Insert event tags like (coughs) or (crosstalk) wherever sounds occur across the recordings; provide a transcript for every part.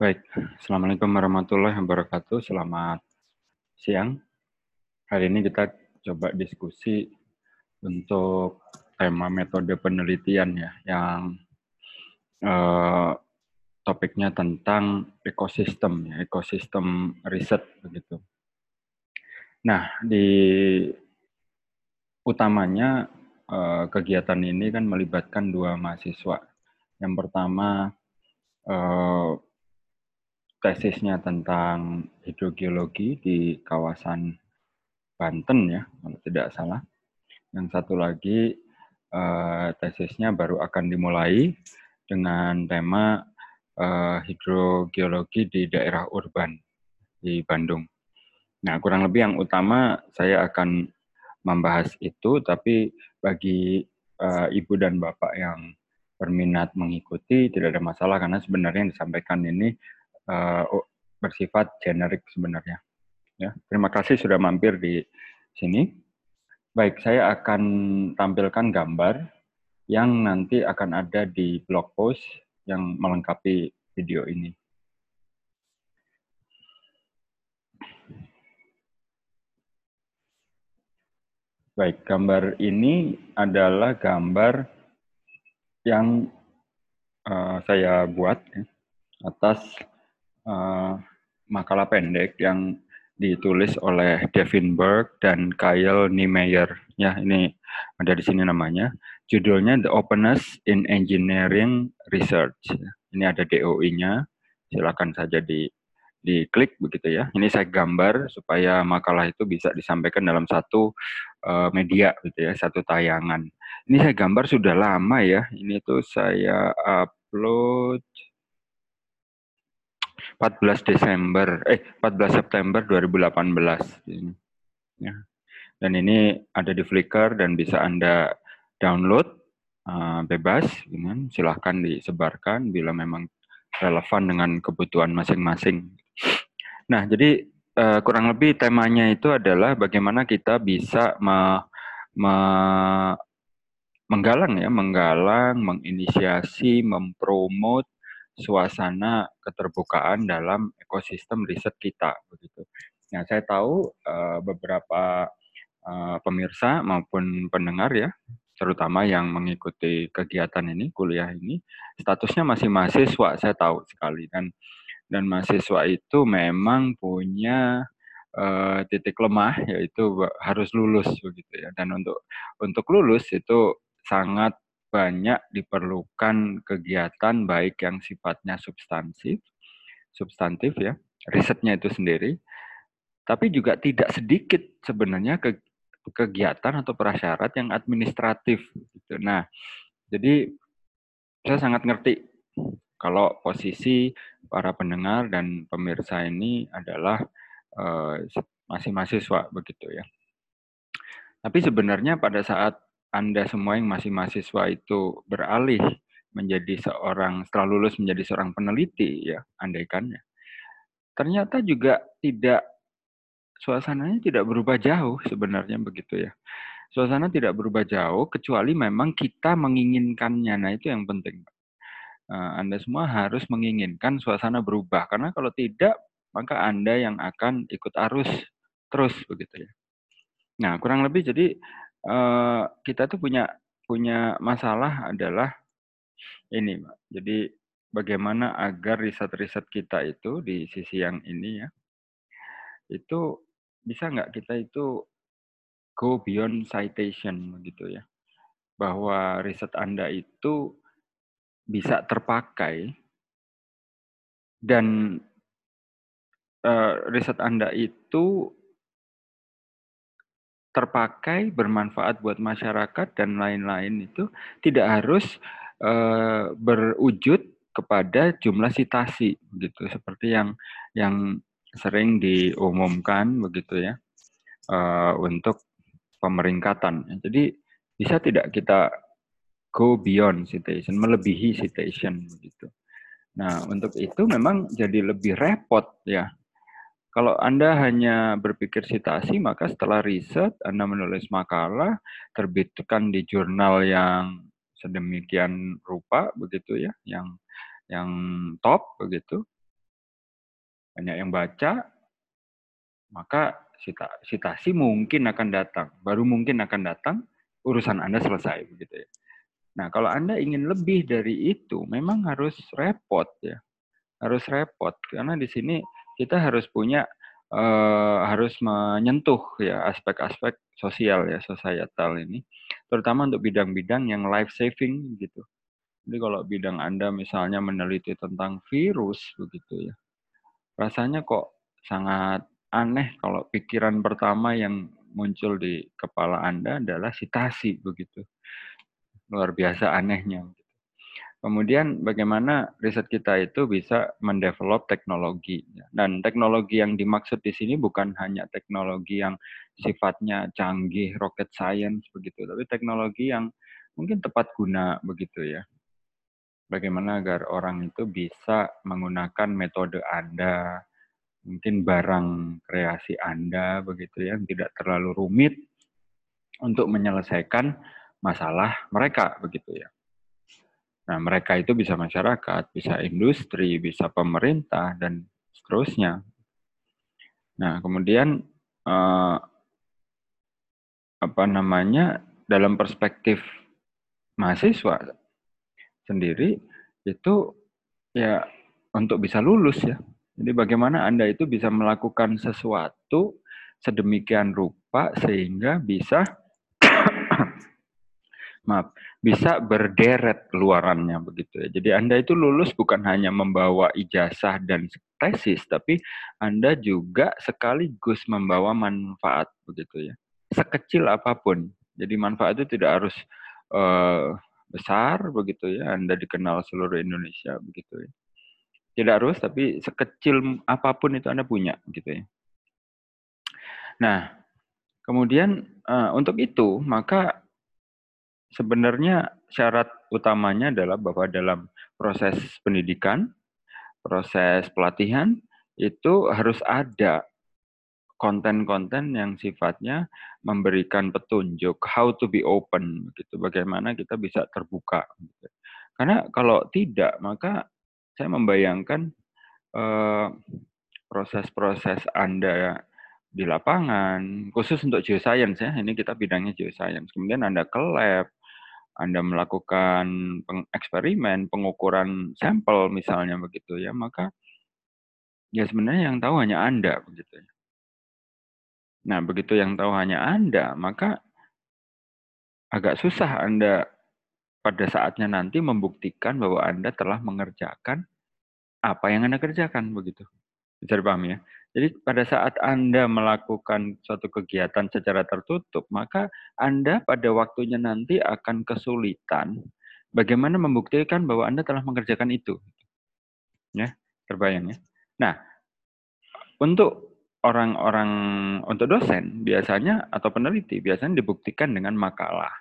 Baik, Assalamualaikum warahmatullahi wabarakatuh. Selamat siang. Hari ini kita coba diskusi untuk tema metode penelitian ya, yang eh, topiknya tentang ekosistem, ya, ekosistem riset begitu. Nah, di utamanya eh, kegiatan ini kan melibatkan dua mahasiswa. Yang pertama eh, tesisnya tentang hidrogeologi di kawasan Banten ya, kalau tidak salah. Yang satu lagi uh, tesisnya baru akan dimulai dengan tema uh, hidrogeologi di daerah urban di Bandung. Nah, kurang lebih yang utama saya akan membahas itu, tapi bagi uh, ibu dan bapak yang berminat mengikuti tidak ada masalah karena sebenarnya yang disampaikan ini uh, bersifat generik sebenarnya. Ya, terima kasih sudah mampir di sini. Baik, saya akan tampilkan gambar yang nanti akan ada di blog post yang melengkapi video ini. Baik, gambar ini adalah gambar yang uh, saya buat ya, atas uh, makalah pendek yang ditulis oleh Devin Burke dan Kyle Niemeyer. Ya, ini ada di sini namanya. Judulnya The Openness in Engineering Research. Ini ada DOI-nya. Silakan saja di diklik begitu ya. Ini saya gambar supaya makalah itu bisa disampaikan dalam satu uh, media gitu ya, satu tayangan. Ini saya gambar sudah lama ya. Ini tuh saya upload 14 Desember, eh 14 September 2018. Ya. Dan ini ada di Flickr dan bisa Anda download uh, bebas, dengan silahkan disebarkan bila memang relevan dengan kebutuhan masing-masing. Nah, jadi uh, kurang lebih temanya itu adalah bagaimana kita bisa me, me, menggalang ya, menggalang, menginisiasi, mempromot suasana keterbukaan dalam ekosistem riset kita begitu. Nah, saya tahu uh, beberapa uh, pemirsa maupun pendengar ya, terutama yang mengikuti kegiatan ini, kuliah ini, statusnya masih mahasiswa, saya tahu sekali dan dan mahasiswa itu memang punya uh, titik lemah yaitu harus lulus begitu ya. Dan untuk untuk lulus itu sangat banyak diperlukan kegiatan baik yang sifatnya substantif, substantif ya, risetnya itu sendiri, tapi juga tidak sedikit sebenarnya ke, kegiatan atau prasyarat yang administratif. Gitu. Nah, jadi saya sangat ngerti kalau posisi para pendengar dan pemirsa ini adalah uh, masih mahasiswa begitu ya. Tapi sebenarnya pada saat anda semua yang masih mahasiswa itu beralih menjadi seorang setelah lulus menjadi seorang peneliti ya andaikannya ternyata juga tidak suasananya tidak berubah jauh sebenarnya begitu ya. Suasana tidak berubah jauh kecuali memang kita menginginkannya. Nah itu yang penting eh, anda semua harus menginginkan suasana berubah. Karena kalau tidak maka anda yang akan ikut arus terus begitu ya. Nah kurang lebih jadi uh, kita tuh punya punya masalah adalah ini, Mbak. Jadi bagaimana agar riset-riset kita itu di sisi yang ini ya, itu bisa nggak kita itu go beyond citation begitu ya. Bahwa riset Anda itu bisa terpakai dan uh, riset Anda itu terpakai, bermanfaat buat masyarakat dan lain-lain itu tidak harus uh, berwujud kepada jumlah sitasi gitu seperti yang yang sering diumumkan begitu ya uh, untuk pemeringkatan. Jadi bisa tidak kita go beyond citation, melebihi citation begitu. Nah, untuk itu memang jadi lebih repot ya kalau Anda hanya berpikir citasi, maka setelah riset, Anda menulis makalah, terbitkan di jurnal yang sedemikian rupa, begitu ya, yang yang top, begitu. banyak yang baca, maka citasi mungkin akan datang, baru mungkin akan datang, urusan Anda selesai begitu ya. Nah, kalau Anda ingin lebih dari itu, memang harus repot ya. Harus repot karena di sini kita harus punya uh, harus menyentuh ya aspek-aspek sosial ya, societal ini, terutama untuk bidang-bidang yang life saving gitu. Jadi kalau bidang Anda misalnya meneliti tentang virus begitu ya. Rasanya kok sangat aneh kalau pikiran pertama yang muncul di kepala Anda adalah sitasi begitu. Luar biasa anehnya. Kemudian bagaimana riset kita itu bisa mendevelop teknologi. Dan teknologi yang dimaksud di sini bukan hanya teknologi yang sifatnya canggih, rocket science begitu, tapi teknologi yang mungkin tepat guna begitu ya. Bagaimana agar orang itu bisa menggunakan metode Anda, mungkin barang kreasi Anda begitu ya, tidak terlalu rumit untuk menyelesaikan masalah mereka begitu ya. Nah, mereka itu bisa masyarakat, bisa industri, bisa pemerintah dan seterusnya. Nah, kemudian eh, apa namanya dalam perspektif mahasiswa sendiri itu ya untuk bisa lulus ya jadi bagaimana Anda itu bisa melakukan sesuatu sedemikian rupa sehingga bisa maaf, bisa berderet keluarannya begitu ya. Jadi Anda itu lulus bukan hanya membawa ijazah dan tesis, tapi Anda juga sekaligus membawa manfaat begitu ya. Sekecil apa pun. Jadi manfaat itu tidak harus uh, besar begitu ya. Anda dikenal seluruh Indonesia begitu ya. Tidak harus, tapi sekecil apa pun itu Anda punya, gitu ya. Nah, kemudian uh, untuk itu, maka sebenarnya syarat utamanya adalah bahwa dalam proses pendidikan, proses pelatihan, itu harus ada konten-konten yang sifatnya memberikan petunjuk how to be open gitu bagaimana kita bisa terbuka gitu. karena kalau tidak maka saya membayangkan uh, proses-proses Anda di lapangan, khusus untuk geoscience ya, ini kita bidangnya geoscience. Kemudian Anda ke lab, Anda melakukan eksperimen, pengukuran sampel misalnya begitu ya, maka ya sebenarnya yang tahu hanya Anda begitu ya. Nah, begitu yang tahu hanya Anda, maka agak susah Anda pada saatnya nanti membuktikan bahwa Anda telah mengerjakan apa yang Anda kerjakan begitu. Bisa dipahami ya? Jadi pada saat Anda melakukan suatu kegiatan secara tertutup, maka Anda pada waktunya nanti akan kesulitan bagaimana membuktikan bahwa Anda telah mengerjakan itu. Ya, terbayang ya. Nah, untuk orang-orang untuk dosen biasanya atau peneliti biasanya dibuktikan dengan makalah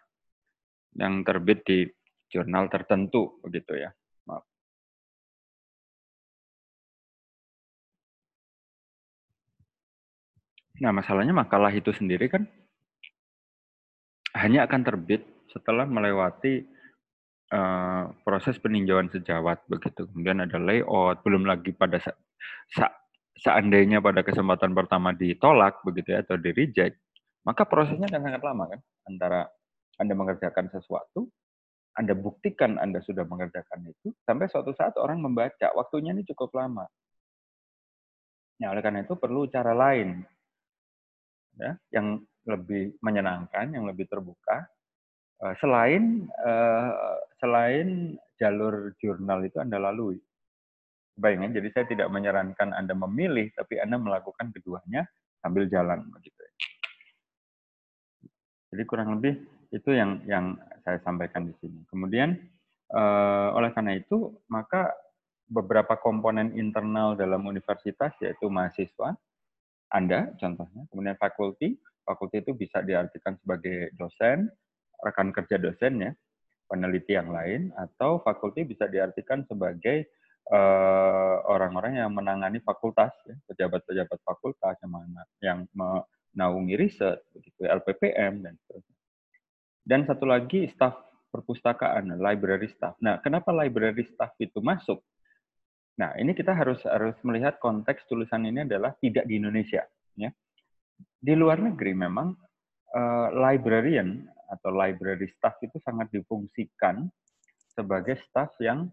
yang terbit di jurnal tertentu begitu ya. Nah, masalahnya makalah itu sendiri kan hanya akan terbit setelah melewati uh, proses peninjauan sejawat begitu. Kemudian ada layout, belum lagi pada sa sa seandainya pada kesempatan pertama ditolak begitu ya atau di reject, maka prosesnya akan sangat lama kan antara anda mengerjakan sesuatu, Anda buktikan Anda sudah mengerjakan itu, sampai suatu saat orang membaca, waktunya ini cukup lama. Ya, oleh karena itu perlu cara lain, ya, yang lebih menyenangkan, yang lebih terbuka, eh, selain uh, selain jalur jurnal itu Anda lalui. Bayangin, jadi saya tidak menyarankan Anda memilih, tapi Anda melakukan keduanya sambil jalan begitu. Jadi kurang lebih itu yang yang saya sampaikan di sini. Kemudian uh, oleh karena itu maka beberapa komponen internal dalam universitas yaitu mahasiswa, Anda contohnya, kemudian fakulti, fakulti itu bisa diartikan sebagai dosen, rekan kerja dosen ya, peneliti yang lain, atau fakulti bisa diartikan sebagai eh, orang-orang uh, yang menangani fakultas, ya, pejabat-pejabat fakultas yang mana yang menaungi riset, begitu LPPM dan seterusnya. Dan satu lagi staff perpustakaan, library staff. Nah, kenapa library staff itu masuk? Nah, ini kita harus harus melihat konteks tulisan ini adalah tidak di Indonesia, ya. Di luar negeri memang uh, librarian atau library staff itu sangat difungsikan sebagai staff yang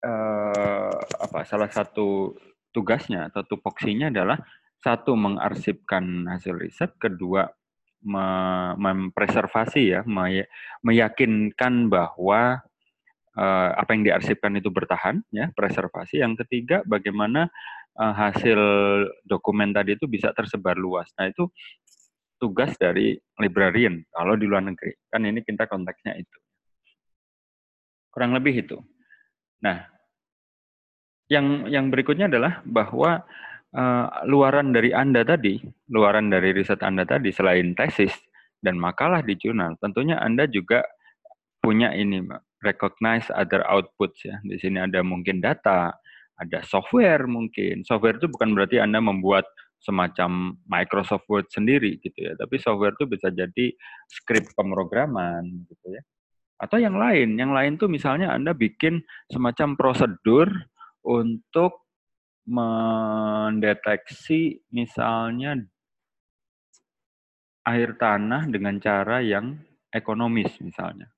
uh, apa salah satu tugasnya atau tupoksinya adalah satu mengarsipkan hasil riset, kedua mempreservasi ya, meyakinkan bahwa uh, apa yang diarsipkan itu bertahan ya preservasi. Yang ketiga bagaimana uh, hasil dokumen tadi itu bisa tersebar luas. Nah itu tugas dari librarian kalau di luar negeri. Kan ini kita konteksnya itu. Kurang lebih itu. Nah yang yang berikutnya adalah bahwa uh, luaran dari anda tadi luaran dari riset anda tadi selain tesis dan makalah di jurnal tentunya anda juga punya ini mbak recognize other outputs ya. Di sini ada mungkin data, ada software mungkin. Software itu bukan berarti Anda membuat semacam Microsoft Word sendiri gitu ya, tapi software itu bisa jadi script pemrograman gitu ya. Atau yang lain, yang lain tuh misalnya Anda bikin semacam prosedur untuk mendeteksi misalnya air tanah dengan cara yang ekonomis misalnya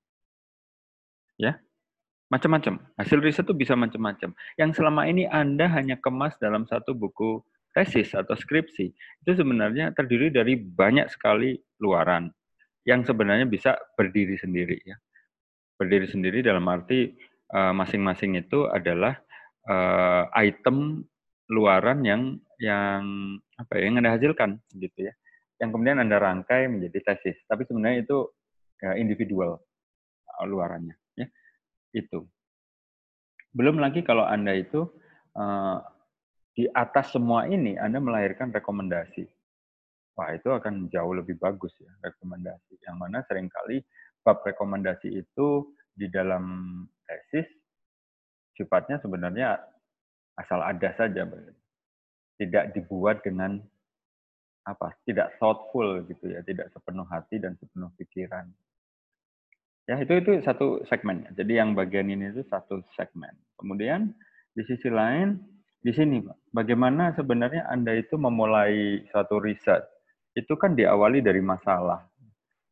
ya. Macam-macam. Hasil riset itu bisa macam-macam. Yang selama ini anda hanya kemas dalam satu buku tesis atau skripsi itu sebenarnya terdiri dari banyak sekali luaran yang sebenarnya bisa berdiri sendiri ya. Berdiri sendiri dalam arti eh, masing-masing uh, itu adalah uh, item luaran yang yang apa ya, yang anda hasilkan gitu ya. Yang kemudian anda rangkai menjadi tesis. Tapi sebenarnya itu uh, individual luarannya itu. Belum lagi kalau Anda itu uh, di atas semua ini Anda melahirkan rekomendasi. Wah, itu akan jauh lebih bagus ya rekomendasi. Yang mana sering kali bab rekomendasi itu di dalam tesis sifatnya sebenarnya asal ada saja. Tidak dibuat dengan apa? Tidak thoughtful gitu ya, tidak sepenuh hati dan sepenuh pikiran. Ya, itu itu satu segmen. Jadi yang bagian ini itu satu segmen. Kemudian di sisi lain di sini, Pak, bagaimana sebenarnya Anda itu memulai satu riset? Itu kan diawali dari masalah.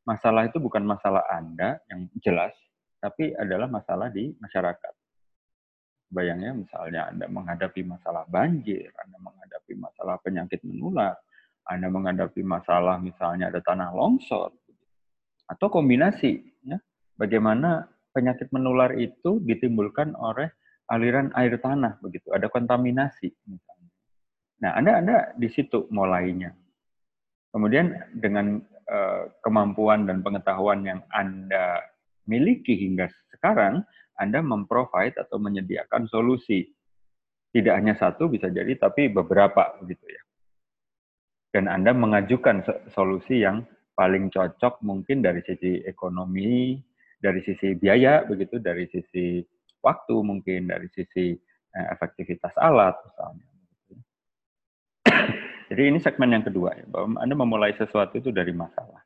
Masalah itu bukan masalah Anda yang jelas, tapi adalah masalah di masyarakat. Bayangnya misalnya Anda menghadapi masalah banjir, Anda menghadapi masalah penyakit menular, Anda menghadapi masalah misalnya ada tanah longsor, atau kombinasi, ya bagaimana penyakit menular itu ditimbulkan oleh aliran air tanah begitu, ada kontaminasi misalnya. Nah, Anda Anda di situ mulainya. Kemudian dengan uh, kemampuan dan pengetahuan yang Anda miliki hingga sekarang, Anda memprovide atau menyediakan solusi. Tidak hanya satu bisa jadi, tapi beberapa begitu ya. Dan Anda mengajukan solusi yang paling cocok mungkin dari sisi ekonomi, dari sisi biaya begitu, dari sisi waktu mungkin, dari sisi eh, efektivitas alat misalnya. (coughs) Jadi ini segmen yang kedua ya, bahwa Anda memulai sesuatu itu dari masalah.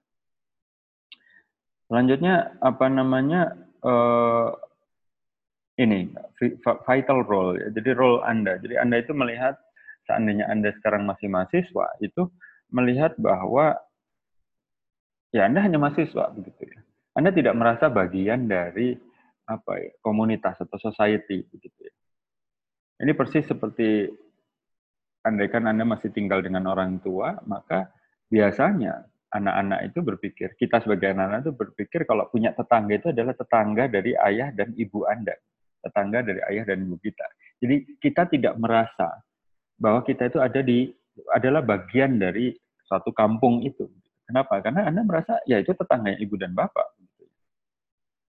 Selanjutnya apa namanya uh, ini vital role ya. Jadi role Anda. Jadi Anda itu melihat seandainya Anda sekarang masih mahasiswa itu melihat bahwa ya Anda hanya mahasiswa begitu ya. Anda tidak merasa bagian dari apa ya, komunitas atau society begitu ya. Ini persis seperti andaikan Anda masih tinggal dengan orang tua, maka biasanya anak-anak itu berpikir, kita sebagai anak-anak itu berpikir kalau punya tetangga itu adalah tetangga dari ayah dan ibu Anda. Tetangga dari ayah dan ibu kita. Jadi kita tidak merasa bahwa kita itu ada di adalah bagian dari suatu kampung itu. Kenapa? Karena Anda merasa ya itu tetangga ibu dan bapak.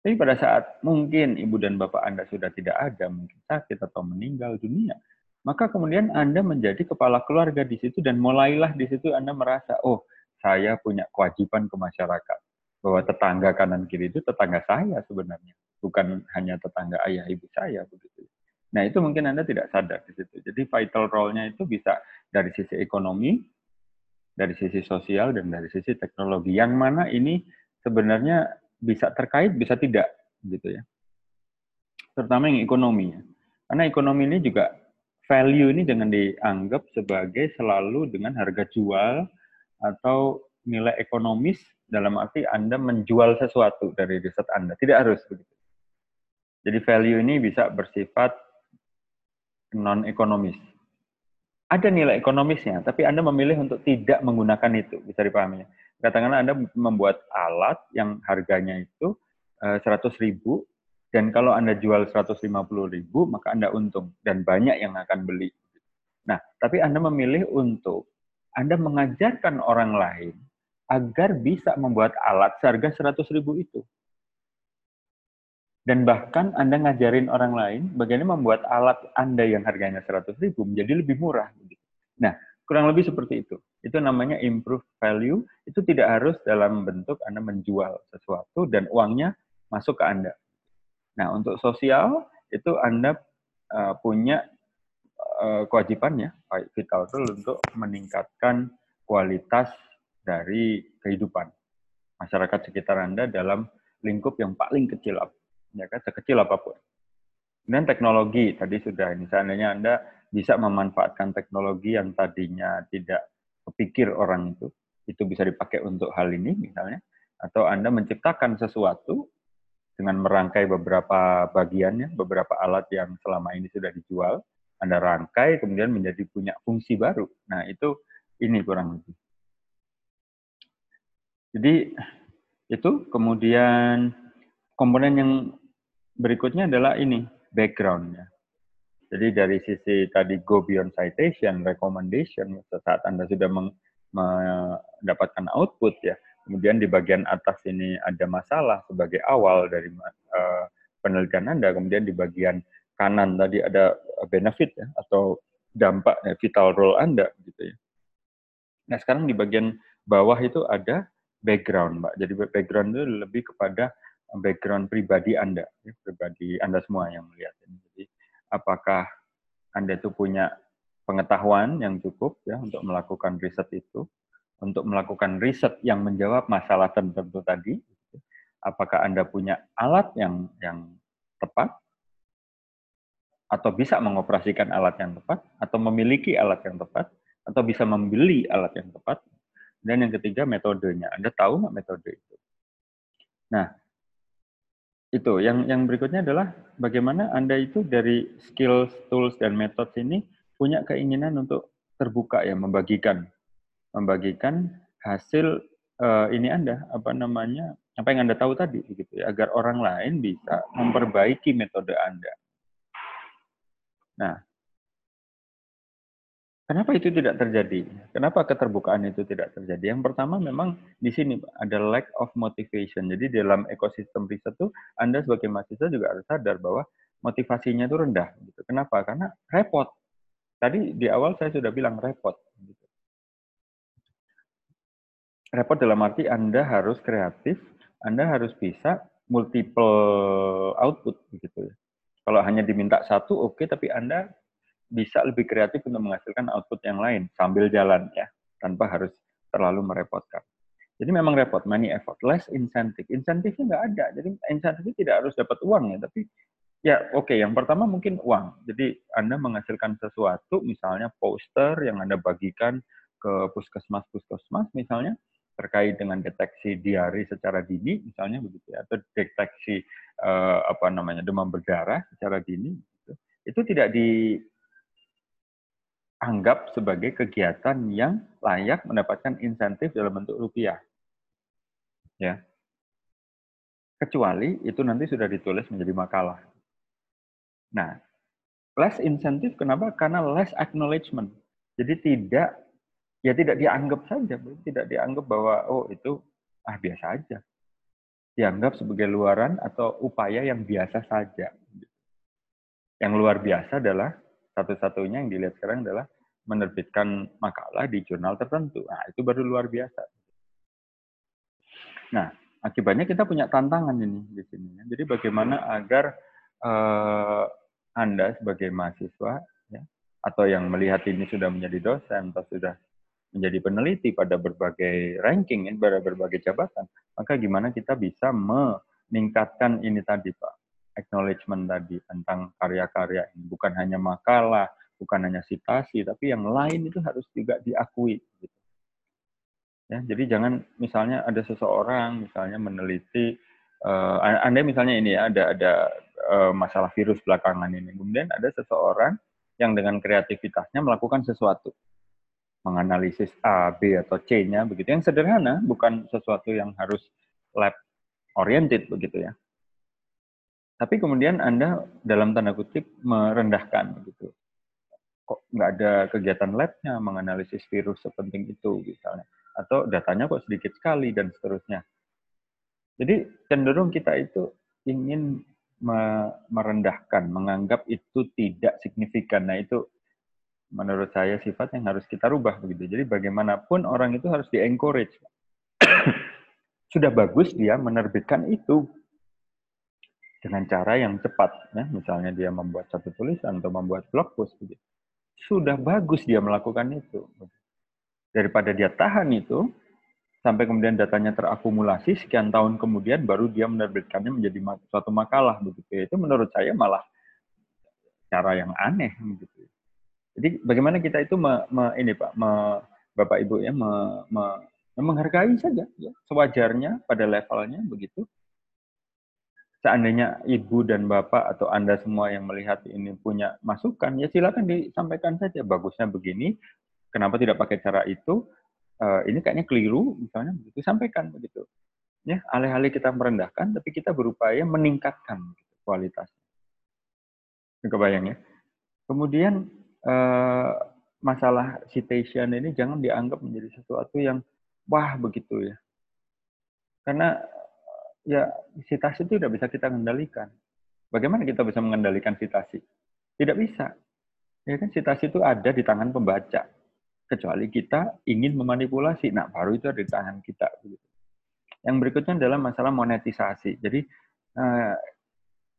Tapi pada saat mungkin ibu dan bapak Anda sudah tidak ada, mungkin sakit atau meninggal dunia, maka kemudian Anda menjadi kepala keluarga di situ dan mulailah di situ Anda merasa, oh saya punya kewajiban ke masyarakat. Bahwa tetangga kanan kiri itu tetangga saya sebenarnya, bukan hanya tetangga ayah ibu saya begitu. Nah itu mungkin Anda tidak sadar di situ. Jadi vital role-nya itu bisa dari sisi ekonomi, dari sisi sosial, dan dari sisi teknologi. Yang mana ini sebenarnya bisa terkait, bisa tidak, gitu ya. Terutama yang ekonomi. Karena ekonomi ini juga value ini dengan dianggap sebagai selalu dengan harga jual atau nilai ekonomis dalam arti Anda menjual sesuatu dari riset Anda. Tidak harus begitu. Jadi value ini bisa bersifat non-ekonomis. Ada nilai ekonomisnya, tapi Anda memilih untuk tidak menggunakan itu, bisa dipahami. Katakanlah Anda membuat alat yang harganya itu 100 eh, ribu, dan kalau Anda jual 150 ribu, maka Anda untung, dan banyak yang akan beli. Nah, tapi Anda memilih untuk Anda mengajarkan orang lain agar bisa membuat alat seharga 100 ribu itu. Dan bahkan Anda ngajarin orang lain bagaimana membuat alat Anda yang harganya 100 ribu menjadi lebih murah. Nah, kurang lebih seperti itu. Itu namanya improve value. Itu tidak harus dalam bentuk Anda menjual sesuatu dan uangnya masuk ke Anda. Nah, untuk sosial itu Anda uh, punya uh, kewajibannya, vital tool untuk meningkatkan kualitas dari kehidupan masyarakat sekitar Anda dalam lingkup yang paling kecil ya kan sekecil apa pun. Dan teknologi tadi sudah ini seandainya Anda bisa memanfaatkan teknologi yang tadinya tidak kepikir orang itu, itu bisa dipakai untuk hal ini misalnya, atau Anda menciptakan sesuatu dengan merangkai beberapa bagiannya, beberapa alat yang selama ini sudah dijual, Anda rangkai kemudian menjadi punya fungsi baru. Nah, itu ini kurang lebih. Jadi itu kemudian komponen yang berikutnya adalah ini backgroundnya. Jadi dari sisi tadi go beyond citation, recommendation, saat Anda sudah mendapatkan output ya, kemudian di bagian atas ini ada masalah sebagai awal dari uh, penelitian Anda, kemudian di bagian kanan tadi ada benefit ya, atau dampak ya, vital role Anda gitu ya. Nah sekarang di bagian bawah itu ada background, Mbak. Jadi background itu lebih kepada background pribadi Anda, ya, pribadi Anda semua yang melihat ini. Jadi, apakah Anda itu punya pengetahuan yang cukup ya untuk melakukan riset itu, untuk melakukan riset yang menjawab masalah tertentu tadi? Apakah Anda punya alat yang yang tepat? Atau bisa mengoperasikan alat yang tepat? Atau memiliki alat yang tepat? Atau bisa membeli alat yang tepat? Dan yang ketiga, metodenya. Anda tahu nggak metode itu? Nah, itu yang yang berikutnya adalah bagaimana anda itu dari skills tools dan metode ini punya keinginan untuk terbuka ya membagikan. Membagikan hasil uh, ini anda apa namanya apa yang anda tahu tadi gitu ya agar orang lain bisa memperbaiki metode anda. Nah Kenapa itu tidak terjadi? Kenapa keterbukaan itu tidak terjadi? Yang pertama memang di sini ada lack of motivation. Jadi dalam ekosistem riset itu Anda sebagai mahasiswa juga harus sadar bahwa motivasinya itu rendah. Gitu. Kenapa? Karena repot. Tadi di awal saya sudah bilang repot. Gitu. Repot dalam arti Anda harus kreatif, Anda harus bisa multiple output gitu ya. Kalau hanya diminta satu oke, okay, tapi Anda bisa lebih kreatif untuk menghasilkan output yang lain sambil jalan ya, tanpa harus terlalu merepotkan. Jadi memang repot, money effort, less incentive. Insentifnya nggak ada, jadi insentifnya tidak harus dapat uang ya, tapi ya oke, okay, yang pertama mungkin uang. Jadi Anda menghasilkan sesuatu, misalnya poster yang Anda bagikan ke puskesmas-puskesmas misalnya, terkait dengan deteksi diari secara dini misalnya begitu ya atau deteksi uh, apa namanya demam berdarah secara dini gitu. itu tidak di anggap sebagai kegiatan yang layak mendapatkan insentif dalam bentuk rupiah. Ya. Kecuali itu nanti sudah ditulis menjadi makalah. Nah, less insentif kenapa? Karena less acknowledgement. Jadi tidak ya tidak dianggap saja, tidak dianggap bahwa oh itu ah biasa aja. Dianggap sebagai luaran atau upaya yang biasa saja. Yang luar biasa adalah satu-satunya yang dilihat sekarang adalah menerbitkan makalah di jurnal tertentu. Nah, itu baru luar biasa. Nah, akibatnya kita punya tantangan ini di sini. Jadi bagaimana agar uh, Anda sebagai mahasiswa ya, atau yang melihat ini sudah menjadi dosen atau sudah menjadi peneliti pada berbagai ranking, ya, pada berbagai jabatan, maka gimana kita bisa meningkatkan ini tadi, Pak, acknowledgement tadi tentang karya-karya ini. Bukan hanya makalah, bukan hanya citasi, tapi yang lain itu harus juga diakui. Gitu. Ya, jadi jangan misalnya ada seseorang misalnya meneliti, uh, anda misalnya ini ya ada ada uh, masalah virus belakangan ini, kemudian ada seseorang yang dengan kreativitasnya melakukan sesuatu, menganalisis A, B atau C-nya begitu, yang sederhana, bukan sesuatu yang harus lab oriented begitu ya. Tapi kemudian Anda dalam tanda kutip merendahkan begitu. Kok nggak ada kegiatan labnya menganalisis virus sepenting itu misalnya atau datanya kok sedikit sekali dan seterusnya. Jadi cenderung kita itu ingin merendahkan, menganggap itu tidak signifikan. Nah itu menurut saya sifat yang harus kita rubah begitu. Jadi bagaimanapun orang itu harus di encourage. (coughs) Sudah bagus dia menerbitkan itu dengan cara yang cepat, ya. misalnya dia membuat satu tulisan atau membuat blog post begitu. Sudah bagus dia melakukan itu. Daripada dia tahan itu, sampai kemudian datanya terakumulasi, sekian tahun kemudian baru dia menerbitkannya menjadi suatu makalah. begitu. Itu menurut saya malah cara yang aneh. begitu. Jadi bagaimana kita itu me, me, ini Pak, me, Bapak Ibu ya, me, me, menghargai saja ya, sewajarnya pada levelnya begitu. Seandainya ibu dan bapak atau anda semua yang melihat ini punya masukan, ya silakan disampaikan saja. Bagusnya begini, Kenapa tidak pakai cara itu? Uh, ini kayaknya keliru, misalnya begitu. Sampaikan begitu. Ya, alih-alih kita merendahkan, tapi kita berupaya meningkatkan gitu, kualitasnya. Kebayang ya. Kemudian uh, masalah citation ini jangan dianggap menjadi sesuatu yang wah begitu ya. Karena ya citasi itu tidak bisa kita kendalikan. Bagaimana kita bisa mengendalikan citasi? Tidak bisa. Ya kan citasi itu ada di tangan pembaca kecuali kita ingin memanipulasi. Nah, baru itu ada di tangan kita. Yang berikutnya adalah masalah monetisasi. Jadi eh,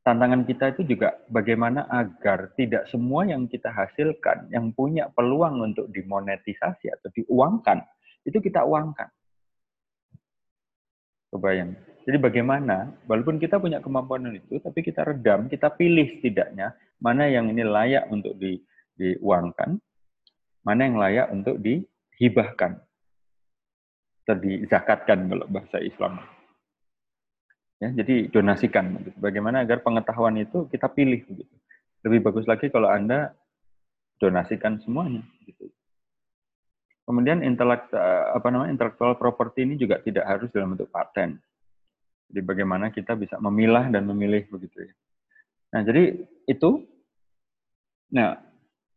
tantangan kita itu juga bagaimana agar tidak semua yang kita hasilkan yang punya peluang untuk dimonetisasi atau diuangkan itu kita uangkan. Kebayang. Jadi bagaimana, walaupun kita punya kemampuan itu, tapi kita redam, kita pilih setidaknya mana yang ini layak untuk di, diuangkan, mana yang layak untuk dihibahkan atau dizakatkan kalau bahasa Islam. Ya, jadi donasikan. Bagaimana agar pengetahuan itu kita pilih begitu. Lebih bagus lagi kalau Anda donasikan semuanya. Gitu. Kemudian intelek, apa namanya intellectual property ini juga tidak harus dalam bentuk paten. Jadi bagaimana kita bisa memilah dan memilih begitu ya. Nah, jadi itu nah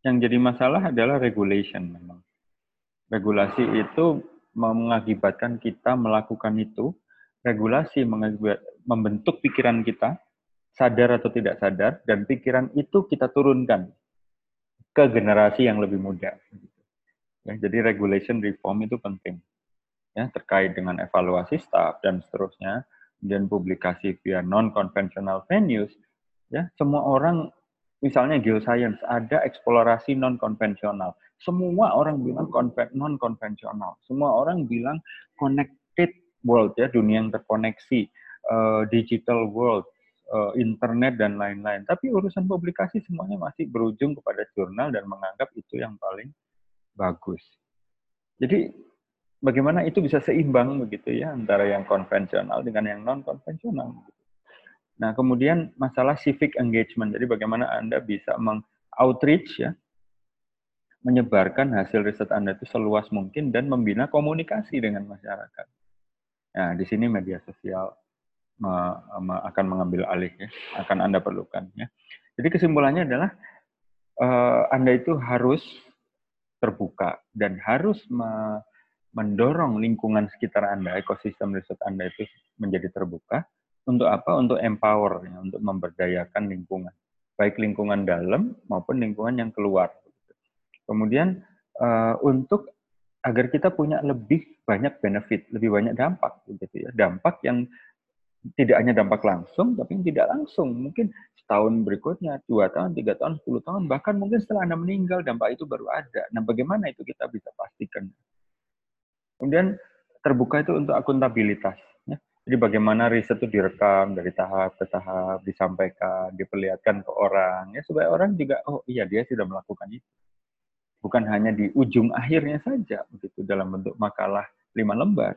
yang jadi masalah adalah regulation memang. Regulasi itu mengakibatkan kita melakukan itu. Regulasi membentuk pikiran kita, sadar atau tidak sadar, dan pikiran itu kita turunkan ke generasi yang lebih muda. Ya, jadi regulation reform itu penting. Ya, terkait dengan evaluasi staff dan seterusnya, dan publikasi via non-conventional venues, ya semua orang misalnya geoscience, ada eksplorasi non konvensional. Semua orang bilang non konvensional. Semua orang bilang connected world ya, dunia yang terkoneksi, uh, digital world, uh, internet dan lain-lain. Tapi urusan publikasi semuanya masih berujung kepada jurnal dan menganggap itu yang paling bagus. Jadi bagaimana itu bisa seimbang begitu ya antara yang konvensional dengan yang non konvensional. Nah, kemudian masalah civic engagement. Jadi bagaimana Anda bisa meng-outreach ya, menyebarkan hasil riset Anda itu seluas mungkin dan membina komunikasi dengan masyarakat. Nah, di sini media sosial akan mengambil alih ya, akan Anda perlukan ya. Jadi kesimpulannya adalah uh, Anda itu harus terbuka dan harus mendorong lingkungan sekitar Anda, ekosistem riset Anda itu menjadi terbuka untuk apa? Untuk empower, ya, untuk memberdayakan lingkungan, baik lingkungan dalam maupun lingkungan yang keluar. Kemudian uh, untuk agar kita punya lebih banyak benefit, lebih banyak dampak, gitu ya. Dampak yang tidak hanya dampak langsung, tapi yang tidak langsung. Mungkin setahun berikutnya, dua tahun, tiga tahun, sepuluh tahun, bahkan mungkin setelah Anda meninggal, dampak itu baru ada. Nah, bagaimana itu kita bisa pastikan? Kemudian terbuka itu untuk akuntabilitas. Ya Jadi bagaimana riset itu direkam dari tahap ke tahap, disampaikan, diperlihatkan ke orang, ya supaya orang juga, oh iya dia sudah melakukan itu. Bukan hanya di ujung akhirnya saja, begitu dalam bentuk makalah lima lembar.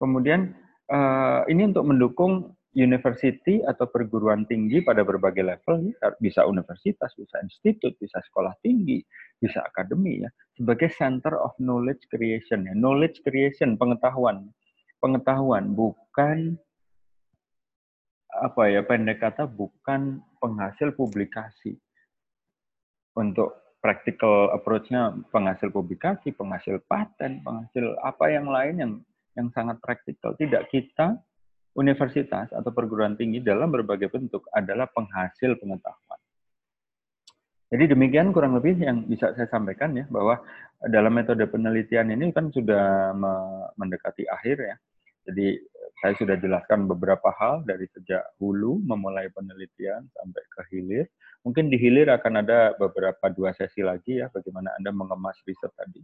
Kemudian uh, ini untuk mendukung university atau perguruan tinggi pada berbagai level, ya, bisa universitas, bisa institut, bisa sekolah tinggi, bisa akademi ya, sebagai center of knowledge creation ya, knowledge creation pengetahuan pengetahuan, bukan apa ya pendek kata bukan penghasil publikasi. Untuk practical approach-nya penghasil publikasi, penghasil paten, penghasil apa yang lain yang yang sangat praktikal. Tidak kita universitas atau perguruan tinggi dalam berbagai bentuk adalah penghasil pengetahuan. Jadi demikian kurang lebih yang bisa saya sampaikan ya bahwa dalam metode penelitian ini kan sudah mendekati akhir ya. Jadi saya sudah jelaskan beberapa hal dari sejak hulu memulai penelitian sampai ke hilir. Mungkin di hilir akan ada beberapa dua sesi lagi ya bagaimana Anda mengemas riset tadi.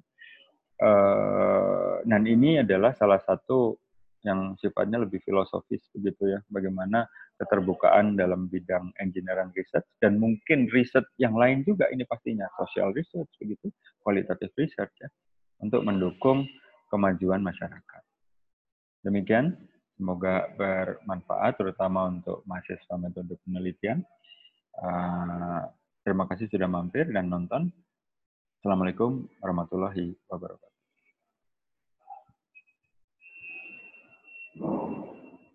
Uh, dan ini adalah salah satu yang sifatnya lebih filosofis begitu ya, bagaimana keterbukaan dalam bidang engineering research dan mungkin riset yang lain juga ini pastinya social research begitu, kualitatif research ya, untuk mendukung kemajuan masyarakat. Demikian, semoga bermanfaat terutama untuk mahasiswa metode penelitian. Uh, terima kasih sudah mampir dan nonton. Assalamualaikum warahmatullahi wabarakatuh.